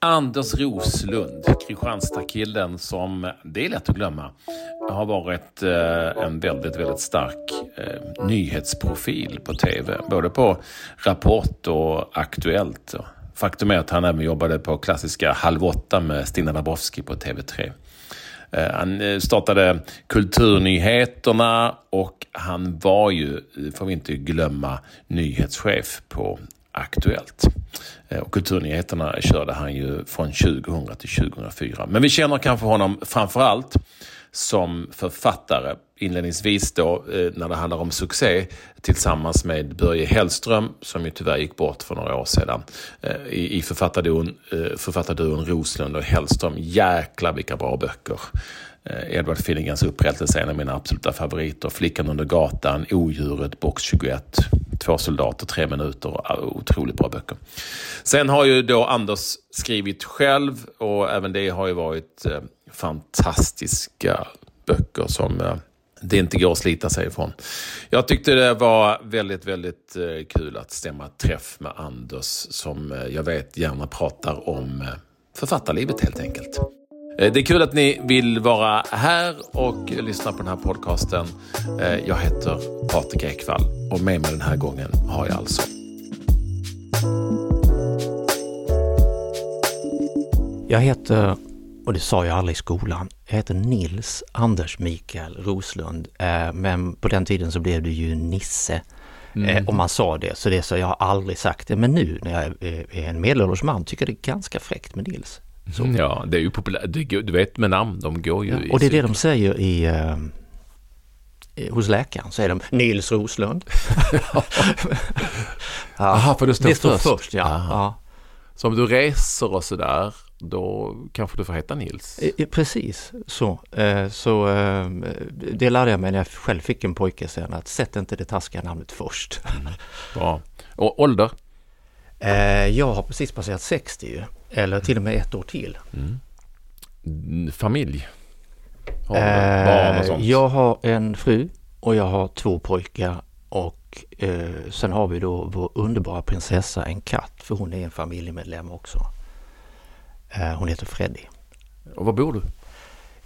Anders Roslund, Kristianstad-killen som, det är lätt att glömma, har varit eh, en väldigt, väldigt stark eh, nyhetsprofil på tv. Både på Rapport och Aktuellt. Faktum är att han även jobbade på klassiska Halv åtta med Stina Dabrowski på TV3. Eh, han eh, startade Kulturnyheterna och han var ju, eh, får vi inte glömma, nyhetschef på Aktuellt. Och Kulturnyheterna körde han ju från 2000 till 2004. Men vi känner kanske honom framförallt som författare. Inledningsvis då eh, när det handlar om succé tillsammans med Börje Hellström som ju tyvärr gick bort för några år sedan. Eh, I författarduon, eh, författarduon Roslund och Hellström. Jäklar vilka bra böcker. Edvard Finningens Upprättelse är en av mina absoluta favoriter. Flickan under gatan, Odjuret, Box 21, Två soldater, tre minuter. Ah, otroligt bra böcker. Sen har ju då Anders skrivit själv och även det har ju varit fantastiska böcker som eh, det inte går att slita sig ifrån. Jag tyckte det var väldigt, väldigt eh, kul att stämma träff med Anders som eh, jag vet gärna pratar om författarlivet helt enkelt. Det är kul att ni vill vara här och lyssna på den här podcasten. Jag heter Patrik Ekwall och med mig den här gången har jag alltså Jag heter, och det sa jag aldrig i skolan, jag heter Nils Anders Mikael Roslund. Eh, men på den tiden så blev det ju Nisse. Mm. Om man sa det, så det så jag har aldrig sagt det. Men nu när jag är en medelålders man tycker jag det är ganska fräckt med Nils. Så. Mm, ja, det är ju populärt. Du vet med namn, de går ju ja, Och det är det de säger i uh, hos läkaren, så är de Nils Roslund. ja. för det står det först? Står först ja. ja. Så om du reser och sådär, då kanske du får heta Nils? Precis så. Eh, så eh, det lärde jag mig när jag själv fick en pojke sen, att sätt inte det taskiga namnet först. Mm. Bra. Och ålder? Jag har precis passerat 60 ju. Eller till och med ett år till. Mm. Familj? Har eh, barn och sånt? Jag har en fru och jag har två pojkar och eh, sen har vi då vår underbara prinsessa, en katt, för hon är en familjemedlem också. Eh, hon heter Freddy. Och var bor du?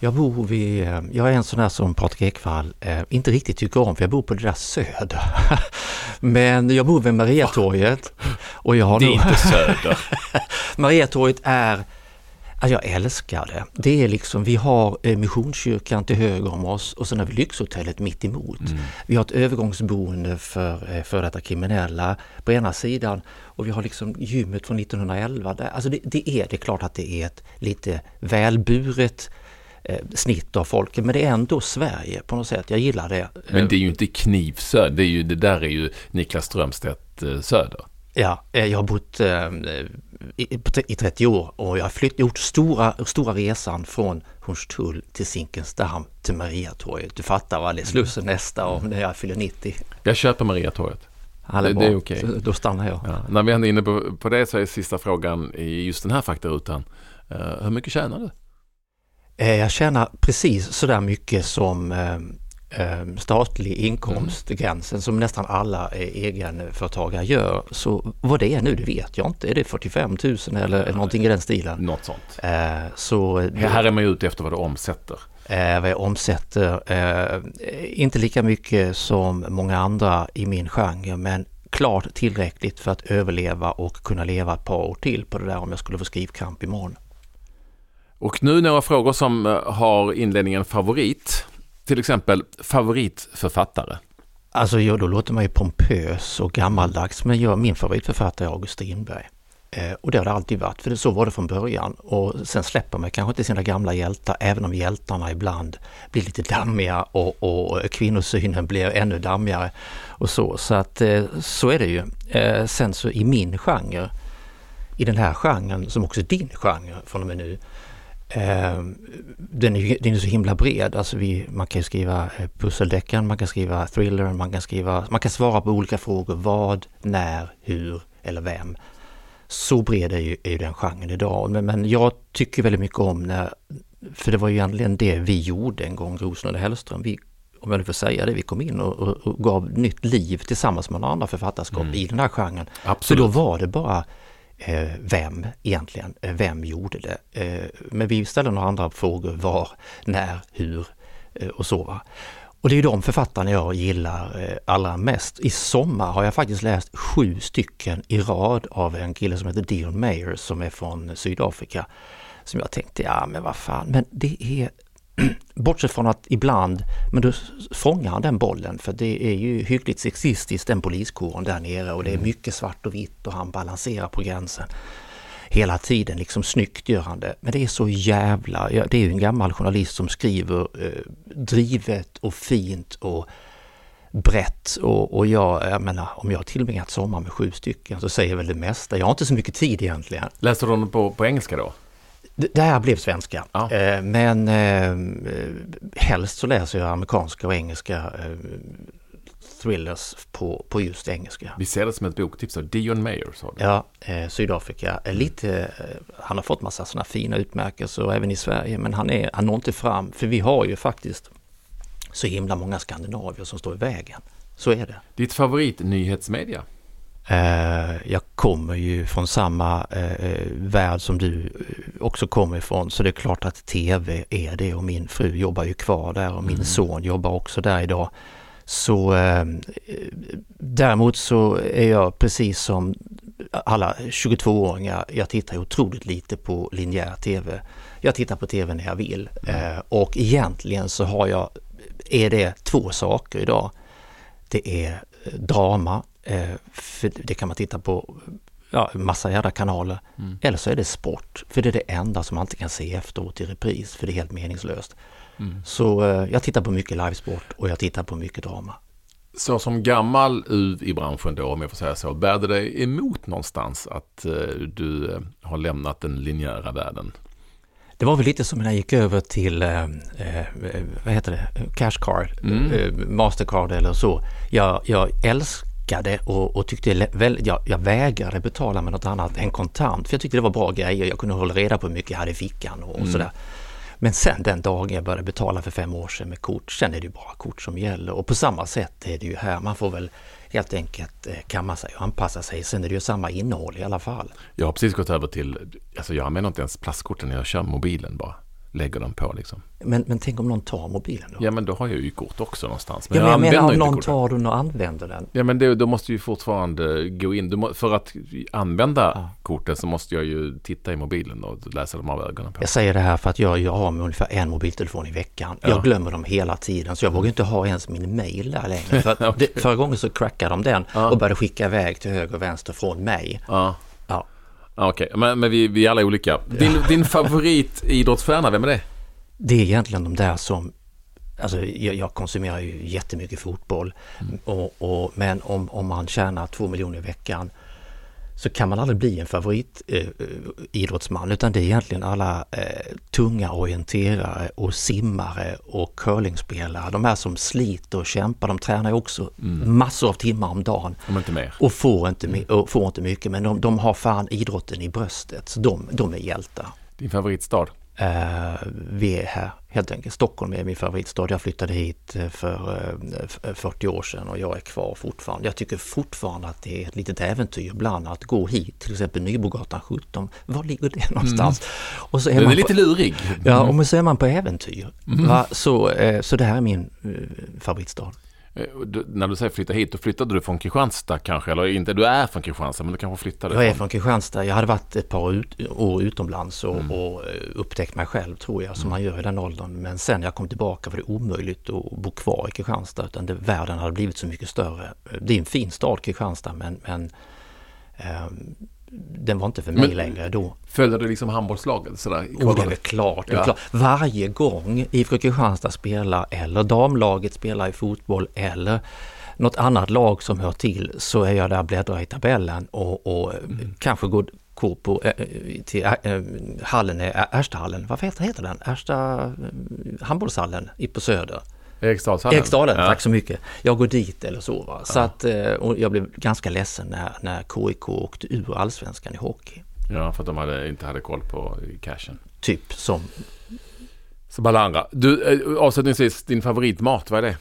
Jag bor vid, eh, jag är en sån där som Patrik Ekwall eh, inte riktigt tycker om för jag bor på det där söder. Men jag bor vid Mariatorget. Och jag har det är nog... inte söder. Mariatorget är, alltså jag älskar det. Det är liksom, vi har eh, Missionskyrkan till höger om oss och sen har vi Lyxhotellet mitt emot. Mm. Vi har ett övergångsboende för eh, före detta kriminella på ena sidan och vi har liksom gymmet från 1911. Där. Alltså det, det är det är klart att det är ett lite välburet eh, snitt av folket, men det är ändå Sverige på något sätt. Jag gillar det. Men det är ju inte Knivsöder, det, är ju, det där är ju Niklas Strömstedt Söder. Ja, eh, jag har bott eh, i, i 30 år och jag har flytt, gjort stora, stora resan från Hornstull till Zinkensdamm till Mariatorget. Du fattar va, det är Slussen nästa och när jag fyller 90. Jag köper Mariatorget. Ja, det, det, är okej. Okay. Då stannar jag. Ja. När vi är inne på, på det så är sista frågan i just den här faktarutan. Uh, hur mycket tjänar du? Jag tjänar precis sådär mycket som statlig inkomstgränsen mm. som nästan alla egenföretagare gör. Så vad det är nu, det vet jag inte. Är det 45 000 eller ja, någonting i den stilen? Något sånt. så, här är man ju ute efter vad du omsätter. vad jag omsätter, inte lika mycket som många andra i min genre, men klart tillräckligt för att överleva och kunna leva ett par år till på det där om jag skulle få skrivkramp imorgon. Och nu några frågor som eh, har inledningen favorit. Till exempel favoritförfattare. Alltså ja, då låter man ju pompös och gammaldags men jag, min favoritförfattare är August Strindberg. Eh, och det har det alltid varit, för så var det från början. Och sen släpper man kanske inte sina gamla hjältar, även om hjältarna ibland blir lite dammiga och, och kvinnosynen blir ännu dammigare. Och så, så att eh, så är det ju. Eh, sen så i min genre, i den här genren som också är din genre från och med nu, Eh, den, är, den är så himla bred. Alltså vi, man kan skriva eh, pusseldeckaren, man kan skriva thriller, man kan skriva, man kan svara på olika frågor. Vad, när, hur eller vem. Så bred är ju, är ju den genren idag. Men, men jag tycker väldigt mycket om när för det var egentligen det vi gjorde en gång, Rosen och Hellström. Vi, om jag nu får säga det, vi kom in och, och, och gav nytt liv tillsammans med några andra författarskap mm. i den här genren. Absolut. För då var det bara Eh, vem egentligen, eh, vem gjorde det? Eh, men vi ställde några andra frågor, var, när, hur eh, och så. Va? Och det är de författarna jag gillar eh, allra mest. I sommar har jag faktiskt läst sju stycken i rad av en kille som heter Dion Mayer som är från Sydafrika. Som jag tänkte, ja men vad fan, men det är Bortsett från att ibland, men då fångar han den bollen för det är ju hyggligt sexistiskt den poliskåren där nere och det är mm. mycket svart och vitt och han balanserar på gränsen hela tiden, liksom snyggt gör han det. Men det är så jävla, det är ju en gammal journalist som skriver eh, drivet och fint och brett och, och jag, jag menar om jag har tillbringat sommar med sju stycken så säger väl det mesta. Jag har inte så mycket tid egentligen. Läser du dem på, på engelska då? Det, här blev svenska. Ja. Eh, men eh, helst så läser jag amerikanska och engelska eh, thrillers på, på just engelska. Vi ser det som ett boktips av Dion Mayer. Sa du. Ja, eh, Sydafrika. Lite, eh, han har fått massa sådana fina utmärkelser även i Sverige men han, är, han når inte fram för vi har ju faktiskt så himla många skandinavier som står i vägen. Så är det. Ditt favorit nyhetsmedia? Eh, jag kommer ju från samma eh, värld som du eh, också kommer ifrån så det är klart att tv är det och min fru jobbar ju kvar där och min mm. son jobbar också där idag. Så eh, däremot så är jag precis som alla 22-åringar, jag tittar otroligt lite på linjär tv. Jag tittar på tv när jag vill mm. eh, och egentligen så har jag, är det två saker idag. Det är drama, eh, det kan man titta på ja, massa jävla kanaler. Mm. Eller så är det sport, för det är det enda som man inte kan se efteråt i repris, för det är helt meningslöst. Mm. Så eh, jag tittar på mycket livesport och jag tittar på mycket drama. Så som gammal UV i branschen då, om jag får säga så, bär det dig emot någonstans att eh, du har lämnat den linjära världen? Det var väl lite som när jag gick över till, eh, vad heter det, Cashcard, mm. eh, Mastercard eller så. Jag, jag älskade och, och tyckte väl, jag, jag vägrade betala med något annat än kontant. För jag tyckte det var bra grejer. Jag kunde hålla reda på hur mycket jag hade i fickan och, och mm. sådär. Men sen den dagen jag började betala för fem år sedan med kort, sen är det ju bara kort som gäller. Och på samma sätt är det ju här. Man får väl helt enkelt eh, kamma sig och anpassa sig. Sen är det ju samma innehåll i alla fall. Jag har precis gått över till, alltså jag använder inte ens plastkorten när jag kör mobilen bara lägger den på liksom. Men, men tänk om någon tar mobilen då? Ja men då har jag ju kort också någonstans. Men ja, jag, jag menar om någon korten. tar den och använder den. Ja men det, då måste ju fortfarande gå in. Må, för att använda ja. kortet så måste jag ju titta i mobilen och läsa dem av ögonen på. Jag säger det här för att jag, jag har med ungefär en mobiltelefon i veckan. Ja. Jag glömmer dem hela tiden så jag vågar inte ha ens min mail där längre. För okay. det, förra gången så crackade de den ja. och började skicka iväg till höger och vänster från mig. Ja. Okej, okay. men, men vi, vi är alla olika. Din, din favoritidrottsstjärna, vem är det? det är egentligen de där som Alltså jag, jag konsumerar ju jättemycket fotboll mm. och, och, men om, om man tjänar två miljoner i veckan så kan man aldrig bli en favoritidrottsman eh, utan det är egentligen alla eh, tunga orienterare och simmare och curlingspelare. De här som sliter och kämpar, de tränar ju också mm. massor av timmar om dagen. Om inte mer. Och får inte, mm. och får inte mycket men de, de har fan idrotten i bröstet. Så de, de är hjältar. Din favoritstad? Uh, vi är här helt enkelt. Stockholm är min favoritstad. Jag flyttade hit eh, för uh, eh, 40 år sedan och jag är kvar fortfarande. Jag tycker fortfarande att det är ett litet äventyr ibland att gå hit, till exempel Nybrogatan 17. Var ligger det någonstans? Mm. Och så är Den man är lite lurig. Mm. Ja, och så är man på äventyr. Mm. Så, så det här är min favoritstad. Eh, du, när du säger flytta hit, då flyttade du från Kristianstad kanske? Eller inte, du är från Kristianstad men du kanske flyttade? Jag är från Kristianstad. Jag hade varit ett par ut, år utomlands och, mm. och, eh, upptäckt mig själv tror jag, som mm. man gör i den åldern. Men sen när jag kom tillbaka var det omöjligt att bo kvar i Kristianstad utan det, världen hade blivit så mycket större. Det är en fin stad Kristianstad men, men um, den var inte för mig Men, längre då. Följde du liksom handbollslaget sådär? Oh, det är väl klart. Ja. klart. Varje gång IFK Kristianstad spelar eller damlaget spelar i fotboll eller något annat lag som hör till så är jag där och bläddrar i tabellen och, och mm. kanske går på, äh, till äh, hallen, Erstahallen, vad heter, heter den? Ersta handbollshallen på Söder. Eriksdalshallen. Eriksdalen, ja. tack så mycket. Jag går dit eller så. Va? så ja. att, eh, och jag blev ganska ledsen när, när KIK åkte ur allsvenskan i hockey. Ja, för att de hade, inte hade koll på cashen. Typ som Balandra. Du, eh, avslutningsvis, din favoritmat, vad är det?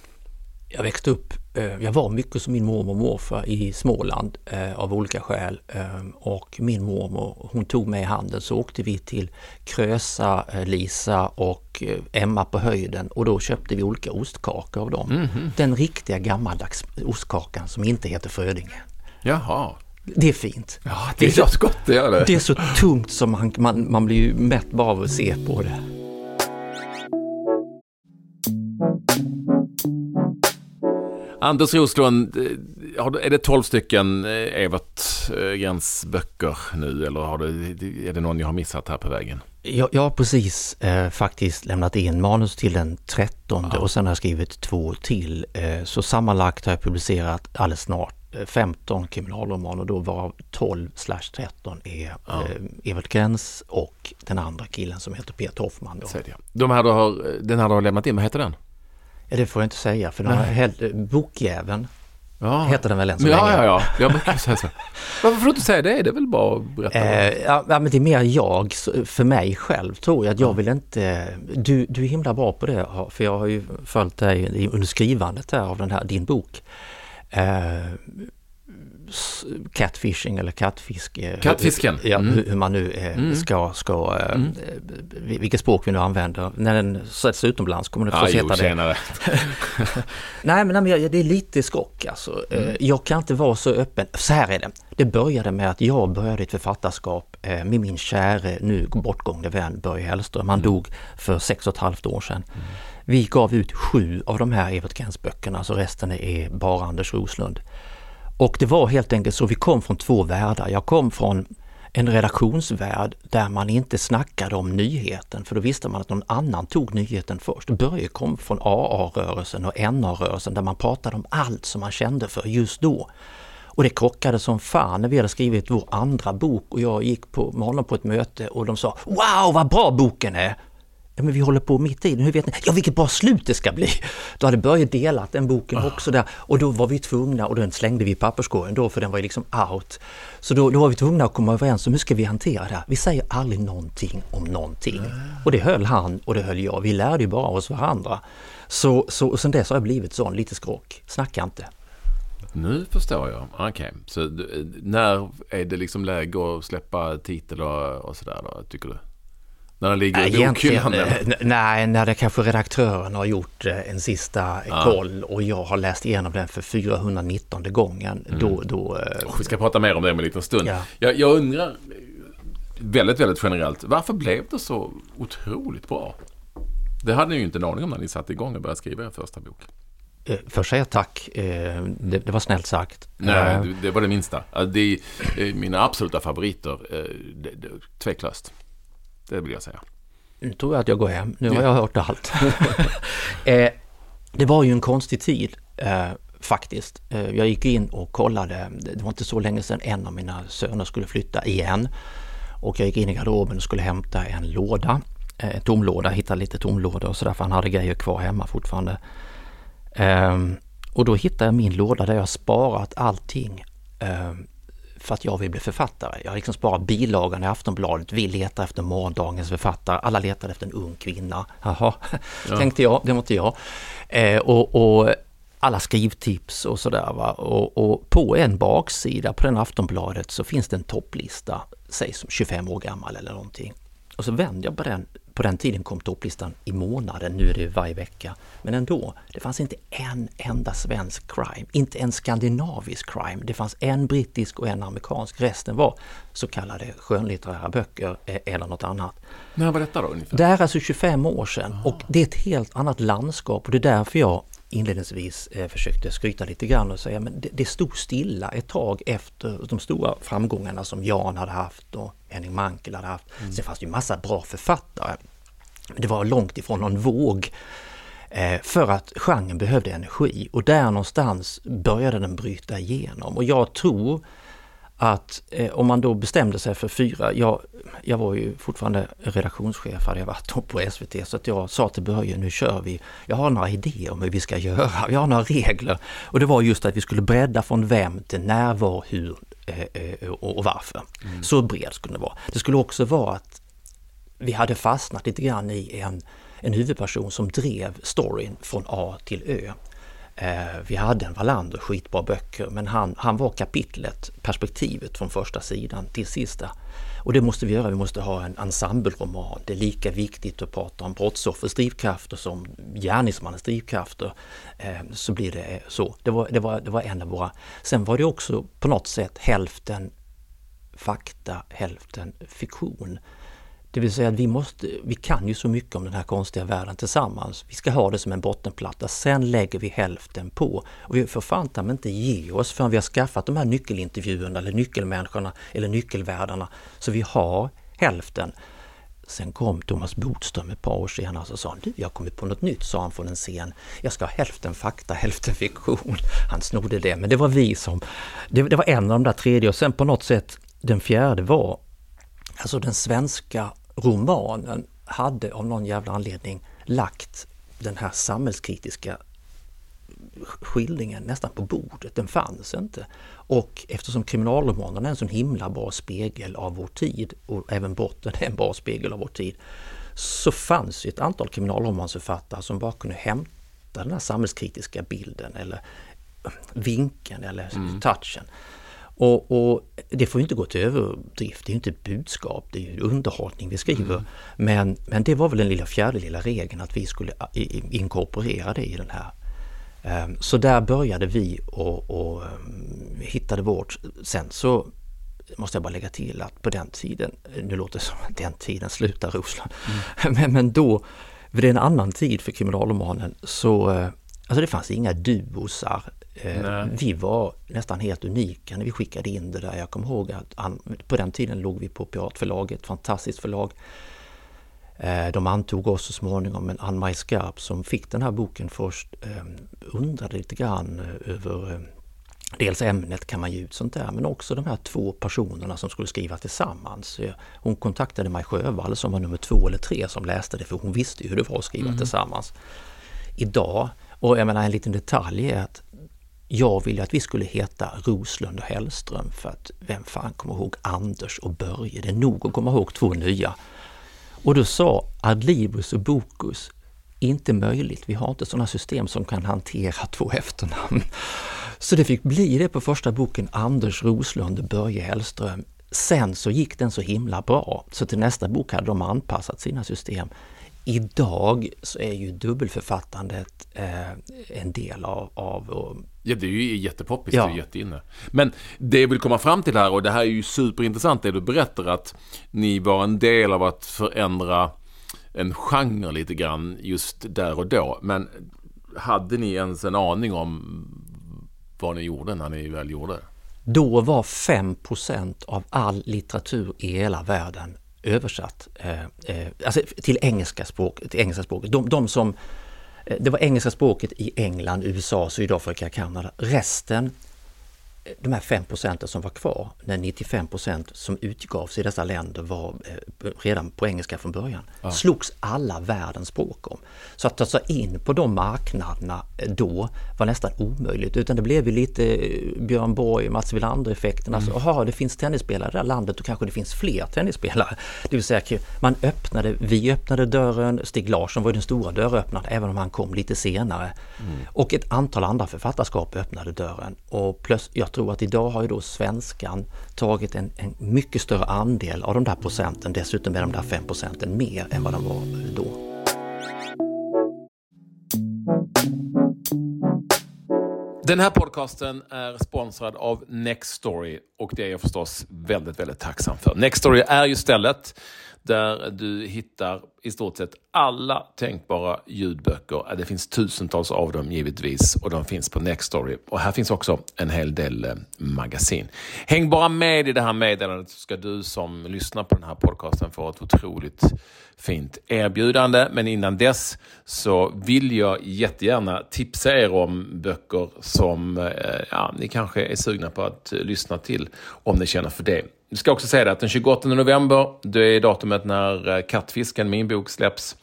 Jag växte upp, jag var mycket som min mormor och morfar i Småland eh, av olika skäl. Eh, och min mormor, hon tog mig i handen så åkte vi till Krösa, Lisa och Emma på höjden och då köpte vi olika ostkakor av dem. Mm -hmm. Den riktiga gammaldags ostkakan som inte heter Frödinge. Jaha. Det är fint. Ja, det är, så gott det är det. Det är så tungt som man, man, man blir mätt bara av att se på det. Anders Roslund, eh, är det tolv stycken eh, Evert eh, Grens böcker nu eller har det, är det någon jag har missat här på vägen? Jag, jag har precis eh, faktiskt lämnat in manus till den trettonde ja. och sen har jag skrivit två till. Eh, så sammanlagt har jag publicerat alldeles snart 15 kriminalromaner då varav 12 slash 13 är ja. eh, Evert Gräns och den andra killen som heter Peter Hoffman. Då. De här du har, den här du har lämnat in, vad heter den? Ja, det får jag inte säga för den har Bokjäveln Ja. Heter den väl än så ja, länge? Ja, ja, jag brukar säga så. Varför får du inte säga det? Det är väl bara att berätta. Eh, ja, men det är mer jag, för mig själv tror jag att jag vill inte... Du, du är himla bra på det, för jag har ju följt dig under skrivandet av den här, din bok. Eh, catfishing eller kattfisk. Kattfisken? Ja, mm. hur, man nu eh, mm. ska, ska eh, mm. vilket språk vi nu använder. När den sätts utomlands kommer du få heta det. nej men, nej, det är lite skock alltså. Mm. Jag kan inte vara så öppen. Så här är det. Det började med att jag började ett författarskap med min käre, nu bortgångne vän Börje Hellström. Han mm. dog för sex och ett halvt år sedan. Vi gav ut sju av de här Evert Grens böckerna, så resten är bara Anders Roslund. Och det var helt enkelt så, vi kom från två världar. Jag kom från en redaktionsvärld där man inte snackade om nyheten för då visste man att någon annan tog nyheten först. Börje kom från AA-rörelsen och NA-rörelsen där man pratade om allt som man kände för just då. Och det krockade som fan när vi hade skrivit vår andra bok och jag gick på, med honom på ett möte och de sa Wow vad bra boken är! Ja men vi håller på mitt i den, hur vet ni? Ja vilket bra slut det ska bli! Då hade Börje delat den boken oh. också där och då var vi tvungna, och den slängde vi i papperskorgen då för den var ju liksom out. Så då, då var vi tvungna att komma överens om hur ska vi hantera det här? Vi säger aldrig någonting om någonting. Mm. Och det höll han och det höll jag. Vi lärde ju bara oss varandra. Så, så och sen dess har jag blivit sån, lite skrock. Snacka inte. Nu förstår jag. Okej, okay. så när är det liksom läge att släppa titel och, och sådär då, tycker du? När den ligger i bokhyllan? Nej, när det kanske redaktören har gjort eh, en sista ja. koll och jag har läst igenom den för 419 gången. Mm. Då, då, oh, vi ska prata mer om det om en liten stund. Ja. Jag, jag undrar väldigt, väldigt generellt. Varför blev det så otroligt bra? Det hade ni ju inte en aning om när ni satte igång och började skriva er första bok. Eh, först säga tack, eh, det, det, var snällt sagt. Nej, det var det minsta. Det är mina absoluta favoriter, tveklöst. Det vill jag säga. Nu tror jag att jag går hem. Nu har jag hört allt. eh, det var ju en konstig tid eh, faktiskt. Eh, jag gick in och kollade. Det var inte så länge sedan en av mina söner skulle flytta igen. Och jag gick in i garderoben och skulle hämta en låda. Eh, en tomlåda, hittade lite tomlådor och sådär för han hade grejer kvar hemma fortfarande. Ehm, och då hittade jag min låda där jag sparat allting ehm, för att jag vill bli författare. Jag har liksom sparat bilagan i Aftonbladet, vi letar efter morgondagens författare, alla letar efter en ung kvinna. Jaha, ja. tänkte jag, det var inte jag. Eh, och, och, alla skrivtips och sådär. Va? Och, och, på en baksida på den Aftonbladet så finns det en topplista, säg som 25 år gammal eller någonting. Och så vänder jag på den på den tiden kom topplistan i månaden, nu är det varje vecka. Men ändå, det fanns inte en enda svensk crime, inte en skandinavisk crime. Det fanns en brittisk och en amerikansk. Resten var så kallade skönlitterära böcker eh, eller något annat. När var detta då? Ungefär? Det är alltså 25 år sedan Aha. och det är ett helt annat landskap och det är därför jag inledningsvis eh, försökte skryta lite grann och säga men det, det stod stilla ett tag efter de stora framgångarna som Jan hade haft och Henning Mankell hade haft. Mm. Sen fanns det ju massa bra författare. Det var långt ifrån någon våg eh, för att genren behövde energi och där någonstans började den bryta igenom och jag tror att eh, om man då bestämde sig för fyra, jag, jag var ju fortfarande redaktionschef hade jag varit på SVT, så att jag sa till Börje, nu kör vi. Jag har några idéer om hur vi ska göra, jag har några regler. Och det var just att vi skulle bredda från vem till när, var, hur eh, eh, och, och varför. Mm. Så bred skulle det vara. Det skulle också vara att vi hade fastnat lite grann i en en huvudperson som drev storyn från A till Ö. Eh, vi hade en Wallander, skitbra böcker, men han, han var kapitlet, perspektivet från första sidan till sista. Och det måste vi göra, vi måste ha en ensembleroman. Det är lika viktigt att prata om brottsoffers drivkrafter som gärningsmannens drivkrafter. Eh, så blir det eh, så. Det var, det, var, det var en av våra... Sen var det också på något sätt hälften fakta, hälften fiktion. Det vill säga att vi, måste, vi kan ju så mycket om den här konstiga världen tillsammans. Vi ska ha det som en bottenplatta, sen lägger vi hälften på. Och vi får fan inte ge oss förrän vi har skaffat de här nyckelintervjuerna eller nyckelmänniskorna eller nyckelvärldarna. Så vi har hälften. Sen kom Thomas Bodström ett par år senare och sa du, jag har kommit på något nytt, sa han från en scen. Jag ska ha hälften fakta, hälften fiktion. Han snodde det, men det var vi som... Det, det var en av de där tredje och sen på något sätt den fjärde var Alltså den svenska romanen hade av någon jävla anledning lagt den här samhällskritiska skildringen nästan på bordet. Den fanns inte. Och eftersom kriminalromanen är en sån himla bra spegel av vår tid och även botten är en bra spegel av vår tid så fanns ett antal kriminalromansförfattare som bara kunde hämta den här samhällskritiska bilden eller vinkeln eller mm. touchen. Och, och, det får inte gå till överdrift, det är inte ett budskap, det är underhållning vi skriver. Mm. Men, men det var väl den lilla fjärde lilla regeln att vi skulle inkorporera det i den här. Ehm, så där började vi och, och ehm, hittade vårt. Sen så måste jag bara lägga till att på den tiden, nu låter det som att den tiden slutar Rosland, mm. men, men då, för det är en annan tid för kriminalromanen, så eh, alltså det fanns inga duosar Eh, vi var nästan helt unika när vi skickade in det där. Jag kommer ihåg att på den tiden låg vi på Piratförlaget, ett fantastiskt förlag. Eh, de antog oss så småningom, men Ann-Maj Skarp som fick den här boken först ehm, undrade lite grann eh, över Dels ämnet kan man ge ut sånt där, men också de här två personerna som skulle skriva tillsammans. Hon kontaktade Maj Sjövall som var nummer två eller tre som läste det, för hon visste ju hur det var att skriva mm. tillsammans. Idag, och jag menar en liten detalj är att jag ville att vi skulle heta Roslund och Hellström för att vem fan kommer ihåg Anders och Börje? Det är nog att komma ihåg två nya. Och då sa Adlibus och Bokus, inte möjligt, vi har inte sådana system som kan hantera två efternamn. Så det fick bli det på första boken Anders Roslund och Börje Hellström. Sen så gick den så himla bra, så till nästa bok hade de anpassat sina system. Idag så är ju dubbelförfattandet eh, en del av, av Ja, det är ju jättepoppis, ja. det är jätteinne. Men det jag vill komma fram till här, och det här är ju superintressant det du berättar, att ni var en del av att förändra en genre lite grann just där och då. Men hade ni ens en aning om vad ni gjorde när ni väl gjorde det? Då var 5% av all litteratur i hela världen översatt eh, eh, alltså till engelska språket. Till engelska språket. De, de som eh, det var engelska språket i England, USA, Sydafrika, Kanada. Resten de här 5 procenten som var kvar, när 95 procent som utgavs i dessa länder var eh, redan på engelska från början, ja. slogs alla världens språk om. Så att ta sig in på de marknaderna eh, då var nästan omöjligt, utan det blev ju lite eh, Björn Borg, Mats Wilander-effekten. Alltså, mm. aha, det finns tennisspelare i det här landet, och kanske det finns fler tennisspelare. Det vill säga, man öppnade, vi öppnade dörren, Stig Larsson var den stora dörröppnaren, även om han kom lite senare. Mm. Och ett antal andra författarskap öppnade dörren. Och plus, jag tror att idag har ju då svenskan tagit en, en mycket större andel av de där procenten, dessutom är de där fem procenten mer än vad de var då. Den här podcasten är sponsrad av Nextory och det är jag förstås väldigt, väldigt tacksam för. Nextory är ju stället där du hittar i stort sett alla tänkbara ljudböcker. Det finns tusentals av dem givetvis och de finns på Nextory. Och här finns också en hel del eh, magasin. Häng bara med i det här meddelandet så ska du som lyssnar på den här podcasten få ett otroligt fint erbjudande. Men innan dess så vill jag jättegärna tipsa er om böcker som eh, ja, ni kanske är sugna på att eh, lyssna till om ni känner för det. Jag ska också säga det att den 28 november, det är datumet när eh, Kattfisken, min bok, släpps.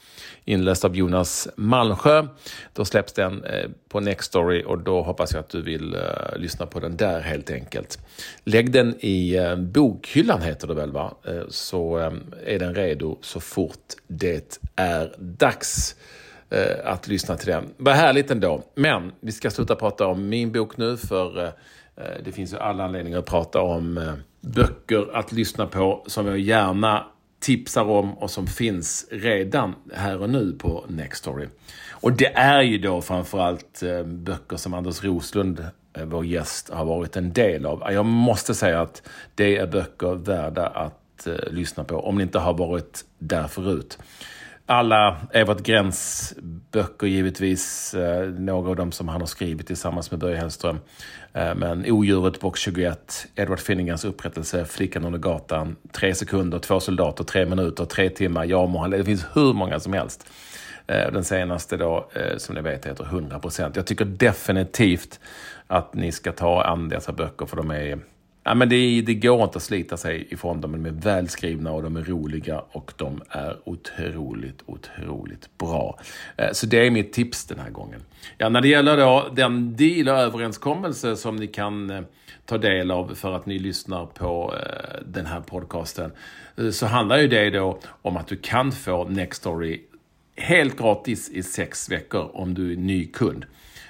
inläst av Jonas Malmsjö. Då släpps den eh, på Nextory och då hoppas jag att du vill uh, lyssna på den där helt enkelt. Lägg den i uh, bokhyllan heter det väl va? Uh, så um, är den redo så fort det är dags att lyssna till den. Vad härligt ändå. Men vi ska sluta prata om min bok nu för det finns ju alla anledningar att prata om böcker att lyssna på som jag gärna tipsar om och som finns redan här och nu på Nextory. Och det är ju då framförallt eh, böcker som Anders Roslund, eh, vår gäst, har varit en del av. Jag måste säga att det är böcker värda att eh, lyssna på om ni inte har varit där förut alla Evert Gräns böcker givetvis. Några av dem som han har skrivit tillsammans med Börje Hellström. Eh, men Odjuret, box 21, Edward Finnegans Upprättelse, Flickan under gatan, Tre sekunder, Två soldater, Tre minuter, Tre timmar, Jag må Det finns hur många som helst. Eh, den senaste då, eh, som ni vet, heter 100%. Jag tycker definitivt att ni ska ta an dessa böcker för de är Ja, men det, det, går inte att slita sig ifrån dem. De är välskrivna och de är roliga och de är otroligt, otroligt bra. Eh, så det är mitt tips den här gången. Ja, när det gäller då den deal och överenskommelse som ni kan eh, ta del av för att ni lyssnar på eh, den här podcasten så handlar ju det då om att du kan få Nextory helt gratis i sex veckor om du är ny kund.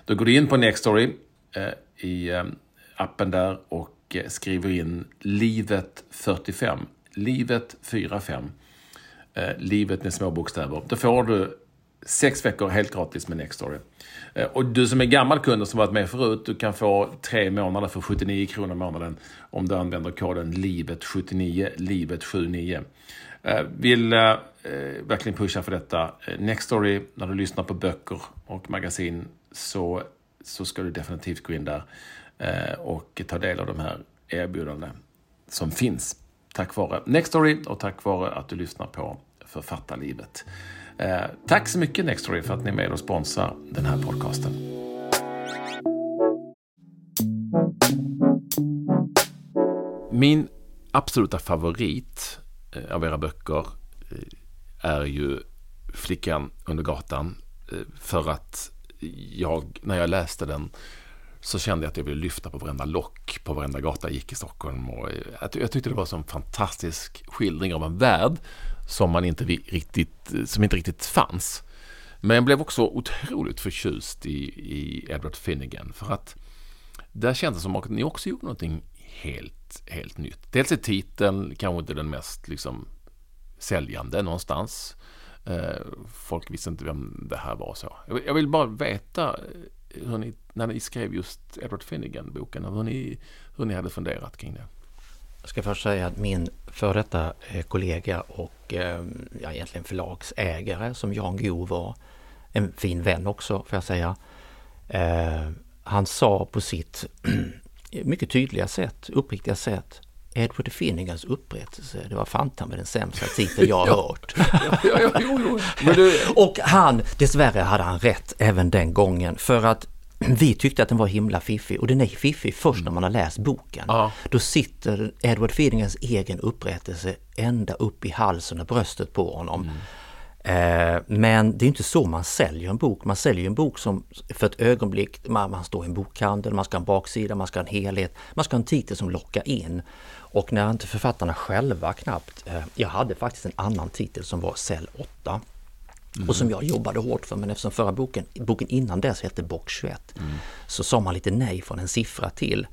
Då går du in på Nextory i appen där och och skriver in livet 45. Livet 45. Eh, livet med små bokstäver. Då får du sex veckor helt gratis med Nextory. Eh, och du som är gammal kund och som varit med förut, du kan få tre månader för 79 kronor i månaden om du använder koden livet79, livet79. Eh, vill eh, eh, verkligen pusha för detta. Eh, Nextory, när du lyssnar på böcker och magasin så, så ska du definitivt gå in där. Eh, och ta del av de här erbjudanden som finns. Tack vare Nextory och tack vare att du lyssnar på Författarlivet. Eh, tack så mycket Nextory för att ni är med och sponsrar den här podcasten. Min absoluta favorit eh, av era böcker är ju Flickan under gatan. För att jag, när jag läste den, så kände jag att jag ville lyfta på varenda lock på varenda gata jag gick i Stockholm. Och eh, jag, jag tyckte det var en fantastisk skildring av en värld som, man inte riktigt, eh, som inte riktigt fanns. Men jag blev också otroligt förtjust i, i Edward Finnegan för att där kändes det som att ni också gjorde någonting helt, helt nytt. Dels är titeln kanske inte den mest liksom, säljande någonstans. Eh, folk visste inte vem det här var. så. Jag vill bara veta hur ni, när ni skrev just Edward Finnegan-boken, hur ni, hur ni hade funderat kring det. Jag ska först säga att min före detta eh, kollega och ehm, ja, egentligen förlagsägare som Jan Go var, en fin vän också får jag säga. Eh, han sa på sitt mycket tydliga sätt, uppriktiga sätt, Edward Finnegans upprättelse, det var fantan med den sämsta titel jag har hört. ja, ja, jo, jo. Du... Och han, dessvärre hade han rätt även den gången för att vi tyckte att den var himla fiffig och den är fiffig först när man har läst boken. Ja. Då sitter Edward Finnegans egen upprättelse ända upp i halsen och bröstet på honom. Mm. Eh, men det är inte så man säljer en bok. Man säljer en bok som för ett ögonblick, man, man står i en bokhandel, man ska ha en baksida, man ska ha en helhet, man ska ha en titel som lockar in. Och när inte författarna själva knappt, eh, jag hade faktiskt en annan titel som var Cell 8. Mm. Och som jag jobbade hårt för men eftersom förra boken, boken innan dess hette Box 21 mm. så sa man lite nej från en siffra till.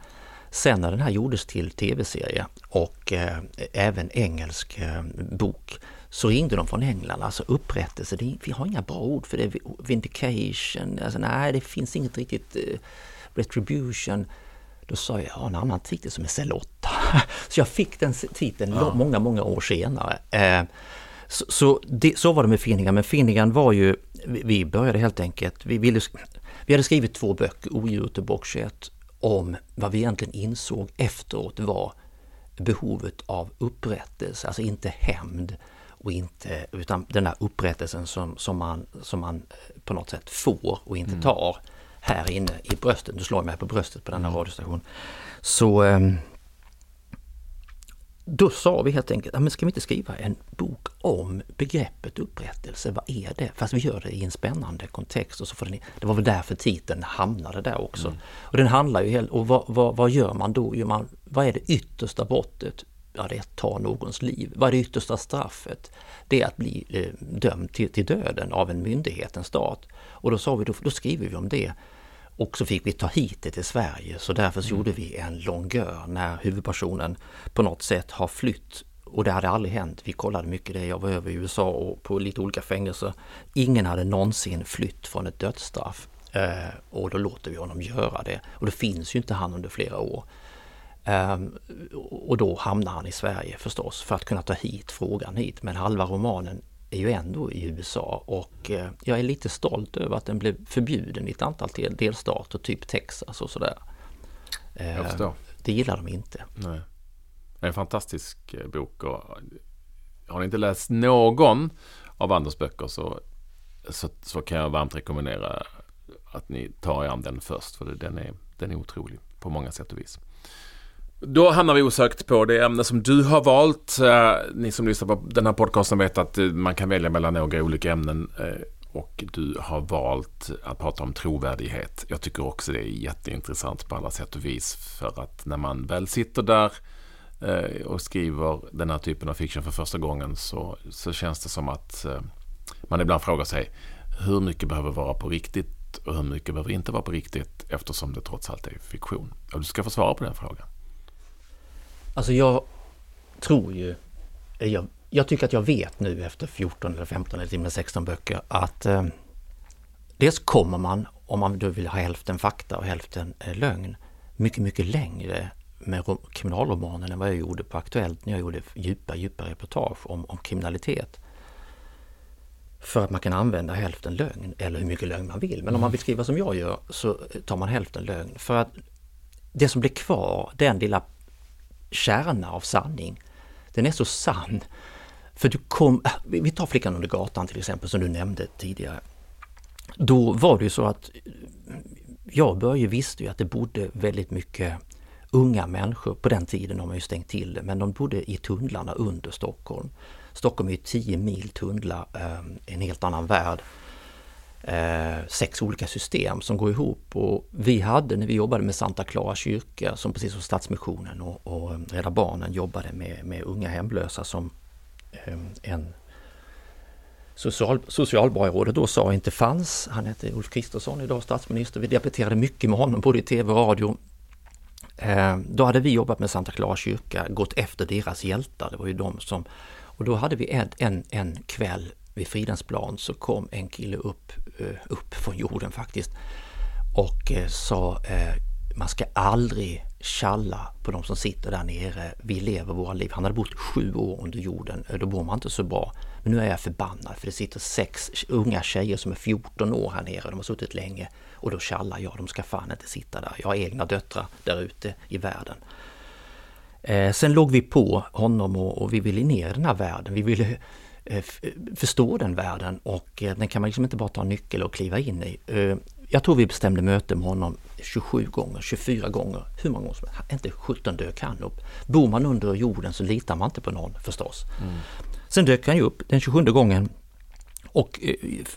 Sen när den här gjordes till tv-serie och eh, även engelsk eh, bok så ringde de från England, alltså upprättelse, det, vi har inga bra ord för det, vindication, alltså, nej det finns inget riktigt eh, retribution. Då sa jag, jag har en annan titel som är Cell 8. så jag fick den titeln ja. många, många år senare. Eh, så, så, det, så, var det med Finnigan, men Finnigan var ju, vi började helt enkelt, vi, ville, vi hade skrivit två böcker, Odjuret och Bock 21, om vad vi egentligen insåg efteråt var behovet av upprättelse, alltså inte hämnd och inte, utan den där upprättelsen som, som, man, som man eh, på något sätt får och inte mm. tar här inne i bröstet. Du slår mig på bröstet på denna mm. radiostation. Så, ehm, då sa vi helt enkelt, men ska vi inte skriva en bok om begreppet upprättelse? Vad är det? Fast vi gör det i en spännande kontext. Och så får den, det var väl därför titeln hamnade där också. Mm. Och den handlar ju helt, och vad, vad, vad, gör man då? Jo, man, vad är det yttersta brottet? Ja, det är att ta någons liv. Vad är det yttersta straffet? Det är att bli eh, dömd till, till döden av en myndighet, en stat. Och då sa vi, då, då skriver vi om det. Och så fick vi ta hit det till Sverige så därför så mm. gjorde vi en longör när huvudpersonen på något sätt har flytt och det hade aldrig hänt. Vi kollade mycket det. Jag var över i USA och på lite olika fängelser. Ingen hade någonsin flytt från ett dödsstraff. Eh, och då låter vi honom göra det. Och då finns ju inte han under flera år. Eh, och då hamnar han i Sverige förstås för att kunna ta hit frågan hit. Men halva romanen är ju ändå i USA och eh, jag är lite stolt över att den blev förbjuden i ett antal delstater, typ Texas och sådär. Jag eh, förstår. Det gillar de inte. Nej. Det är en fantastisk eh, bok och har ni inte läst någon av Anders böcker så, så, så kan jag varmt rekommendera att ni tar er an den först för den är, den är otrolig på många sätt och vis. Då hamnar vi osökt på det ämne som du har valt. Eh, ni som lyssnar på den här podcasten vet att eh, man kan välja mellan några olika ämnen. Eh, och du har valt att prata om trovärdighet. Jag tycker också det är jätteintressant på alla sätt och vis. För att när man väl sitter där och skriver den här typen av fiction för första gången så, så känns det som att man ibland frågar sig hur mycket behöver vara på riktigt och hur mycket behöver inte vara på riktigt eftersom det trots allt är fiktion. Och du ska få svara på den frågan. Alltså jag tror ju, jag, jag tycker att jag vet nu efter 14 eller 15 eller till och med 16 böcker att eh, dels kommer man, om man då vill ha hälften fakta och hälften eh, lögn, mycket, mycket längre med kriminalromanen än vad jag gjorde på Aktuellt när jag gjorde djupa, djupa reportage om, om kriminalitet. För att man kan använda hälften lögn eller hur mycket lögn man vill. Men mm. om man vill skriva som jag gör så tar man hälften lögn. För att det som blir kvar, den lilla kärna av sanning. Den är så sann. För du kom, äh, vi tar Flickan under gatan till exempel som du nämnde tidigare. Då var det ju så att äh, jag och Börje visste ju att det bodde väldigt mycket unga människor, på den tiden har man ju stängt till det, men de bodde i tunnlarna under Stockholm. Stockholm är ju 10 mil tunnlar, äh, en helt annan värld eh, sex olika system som går ihop. Och vi hade, när vi jobbade med Santa Clara kyrka, som precis som Stadsmissionen och, och eh, Rädda Barnen jobbade med, med unga hemlösa som eh, en social, socialborgarrådet då sa inte fanns. Han hette Ulf Kristersson, idag statsminister. Vi debatterade mycket med honom, både i tv och radio. Eh, då hade vi jobbat med Santa Clara kyrka, gått efter deras hjältar. Det var ju de som... Och då hade vi en, en, en kväll vid Fridhemsplan så kom en kille upp, Eh, upp från jorden faktiskt och eh, sa eh, man ska aldrig tjalla på de som sitter där nere. Vi lever våra liv. Han hade bott sju år under jorden. Då bor man inte så bra. Men nu är jag förbannad för det sitter sex unga tjejer som är 14 år här nere. De har suttit länge och då tjallar jag. De ska fan inte sitta där. Jag har egna döttrar där ute i världen. Eh, sen låg vi på honom och, och vi ville ner i den här världen. Vi ville förstå den världen och eh, den kan man liksom inte bara ta en nyckel och kliva in i. Eh, jag tror vi bestämde möte med honom 27 gånger, 24 gånger, hur många gånger som helst. Inte 17 dök han upp. Bor man under jorden så litar man inte på någon förstås. Mm. Sen dök han ju upp den 27 gången och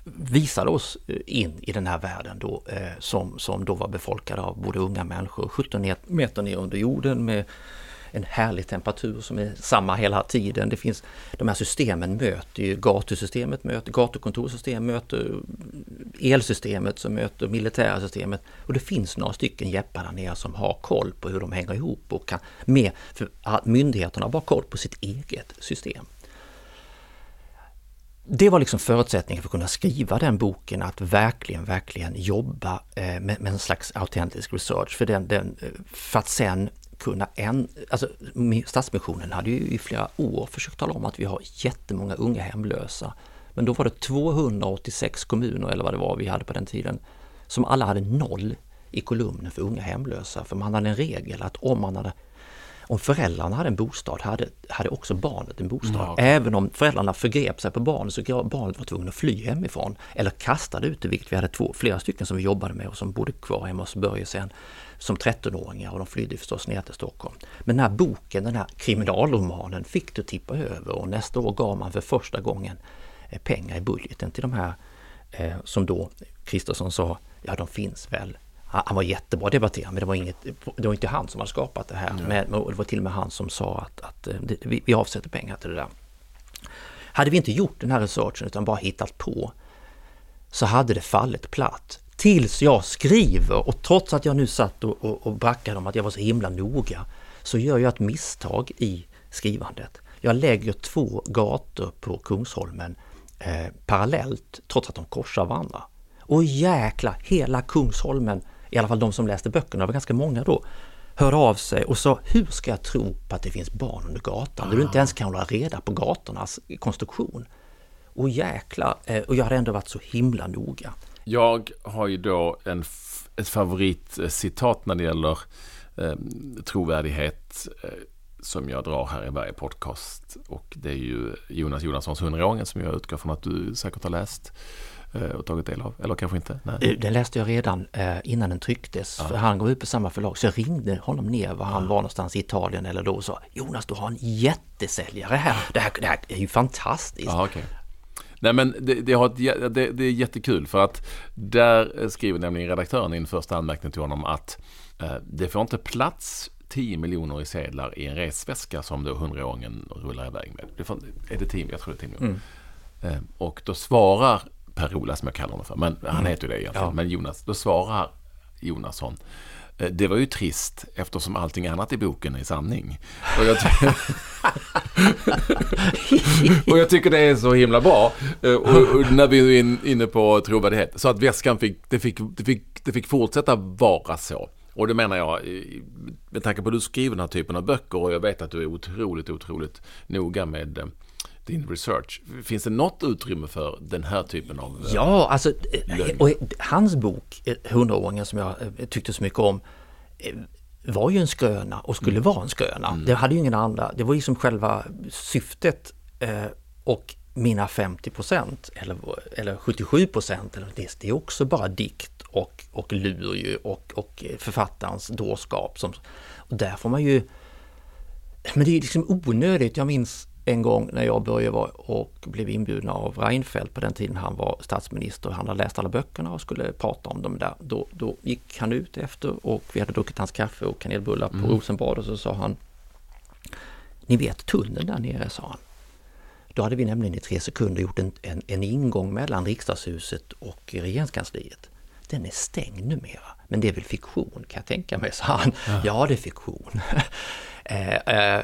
visade oss in i den här världen då som, som då var befolkad av både unga människor, 17 meter ner under jorden med en härlig temperatur som är samma hela tiden. Det finns, de här systemen möter ju gatusystemet, möter, gatukontorsystem möter elsystemet som möter militära systemet. Och det finns några stycken jeppar där nere som har koll på hur de hänger ihop och kan med, för myndigheterna har bara koll på sitt eget system. Det var liksom förutsättningen för att kunna skriva den boken, att verkligen, verkligen jobba eh, med, med en slags autentisk research. För, den, den, eh, för att sen kunna en, alltså Stadsmissionen hade ju i flera år försökt tala om att vi har jättemånga unga hemlösa. Men då var det 286 kommuner eller vad det var vi hade på den tiden som alla hade noll i kolumnen för unga hemlösa. För man hade en regel att om man hade om föräldrarna hade en bostad hade, hade också barnet en bostad. Okej. Även om föräldrarna förgrep sig på barnet så gra- barnet var tvungen att fly hemifrån eller kastade ut det, vilket vi hade två, flera stycken som vi jobbade med och som bodde kvar hemma hos Börje sen som 13-åringar och de flydde förstås ner till Stockholm. Men den här boken, den här kriminalromanen fick du tippa över och nästa år gav man för första gången eh, pengar i budgeten till de här eh, som då Kristersson sa, ja de finns väl. Han, var jättebra debatterare men det var, inget, det var inte han som hade skapat det här. Men, och det var till och med han som sa att, att eh, vi, vi avsätter pengar till det där. Hade vi inte gjort den här researchen utan bara hittat på så hade det fallit platt. Tills jag skriver och trots att jag nu satt och, och, och backade om att jag var så himla noga så gör jag ett misstag i skrivandet. Jag lägger två gator på Kungsholmen eh, parallellt trots att de korsar varandra. Och jäkla hela Kungsholmen, i alla fall de som läste böckerna, det var ganska många då, hörde av sig och sa hur ska jag tro på att det finns barn under gatan när du inte ens kan hålla reda på gatornas konstruktion. Och jäkla, eh, och jag hade ändå varit så himla noga. Jag har ju då en, ett favoritcitat när det gäller eh, trovärdighet eh, som jag drar här i varje podcast. Och det är ju Jonas Jonassons 100-åringen som jag utgår från att du säkert har läst eh, och tagit del av. Eller kanske inte? Nej. Eh, Den läste jag redan eh, innan den trycktes, för han gav ut på samma förlag. Så jag ringde honom ner var han var någonstans i Italien eller då och sa Jonas, du har en jättesäljare här. Det här, det här är ju fantastiskt. Jaha, okej. Nej men det, det, har ett, det, det är jättekul för att där skriver nämligen redaktören i en första anmärkning till honom att eh, det får inte plats 10 miljoner i sedlar i en resväska som då 100-åringen rullar iväg med. Det får, är det 10? Jag tror det är 10 miljoner. Eh, och då svarar Per-Ola som jag kallar honom för, men han heter ju det egentligen, Ja. men Jonas, då svarar Jonasson Eh, det var ju trist eftersom allting annat i boken är sanning. Och jag, och jag tycker det är så himla bra. Eh, och, och när vi är in, inne på trovärdighet. Så att väskan fick, det fick, det fick, det fick fortsätta vara så. Och det menar jag, med tanke på att du skriver den här typen av böcker och jag vet att du är otroligt, otroligt noga med eh, din research. Finns det något utrymme för den här typen av... eh, Ja, alltså, eh, Lögn. och hans bok, eh, 100-åringen som jag eh, tyckte så mycket om, eh, var ju en skröna och skulle vara en skröna. Det hade ju ingen andra, det var ju som själva syftet eh, och mina 50 procent eller, eller 77 procent, eller det, det är också bara dikt och, och lur ju och, och författarens dårskap. Som, och där får man ju men det är liksom onödigt. Jag minns en gång när jag började och blev inbjuden av Reinfeldt på den tiden han var statsminister. Han hade läst alla böckerna och skulle prata om dem där. Då, då gick han ut efter och vi hade druckit hans kaffe och kanelbullar på Rosenbad och så sa han Ni vet tunneln där nere, sa han. Då hade vi nämligen i tre sekunder gjort en, en, en ingång mellan riksdagshuset och regeringskansliet. Den är stängd numera, men det är väl fiktion kan jag tänka mig, sa han. Ja, det är fiktion. eh, eh,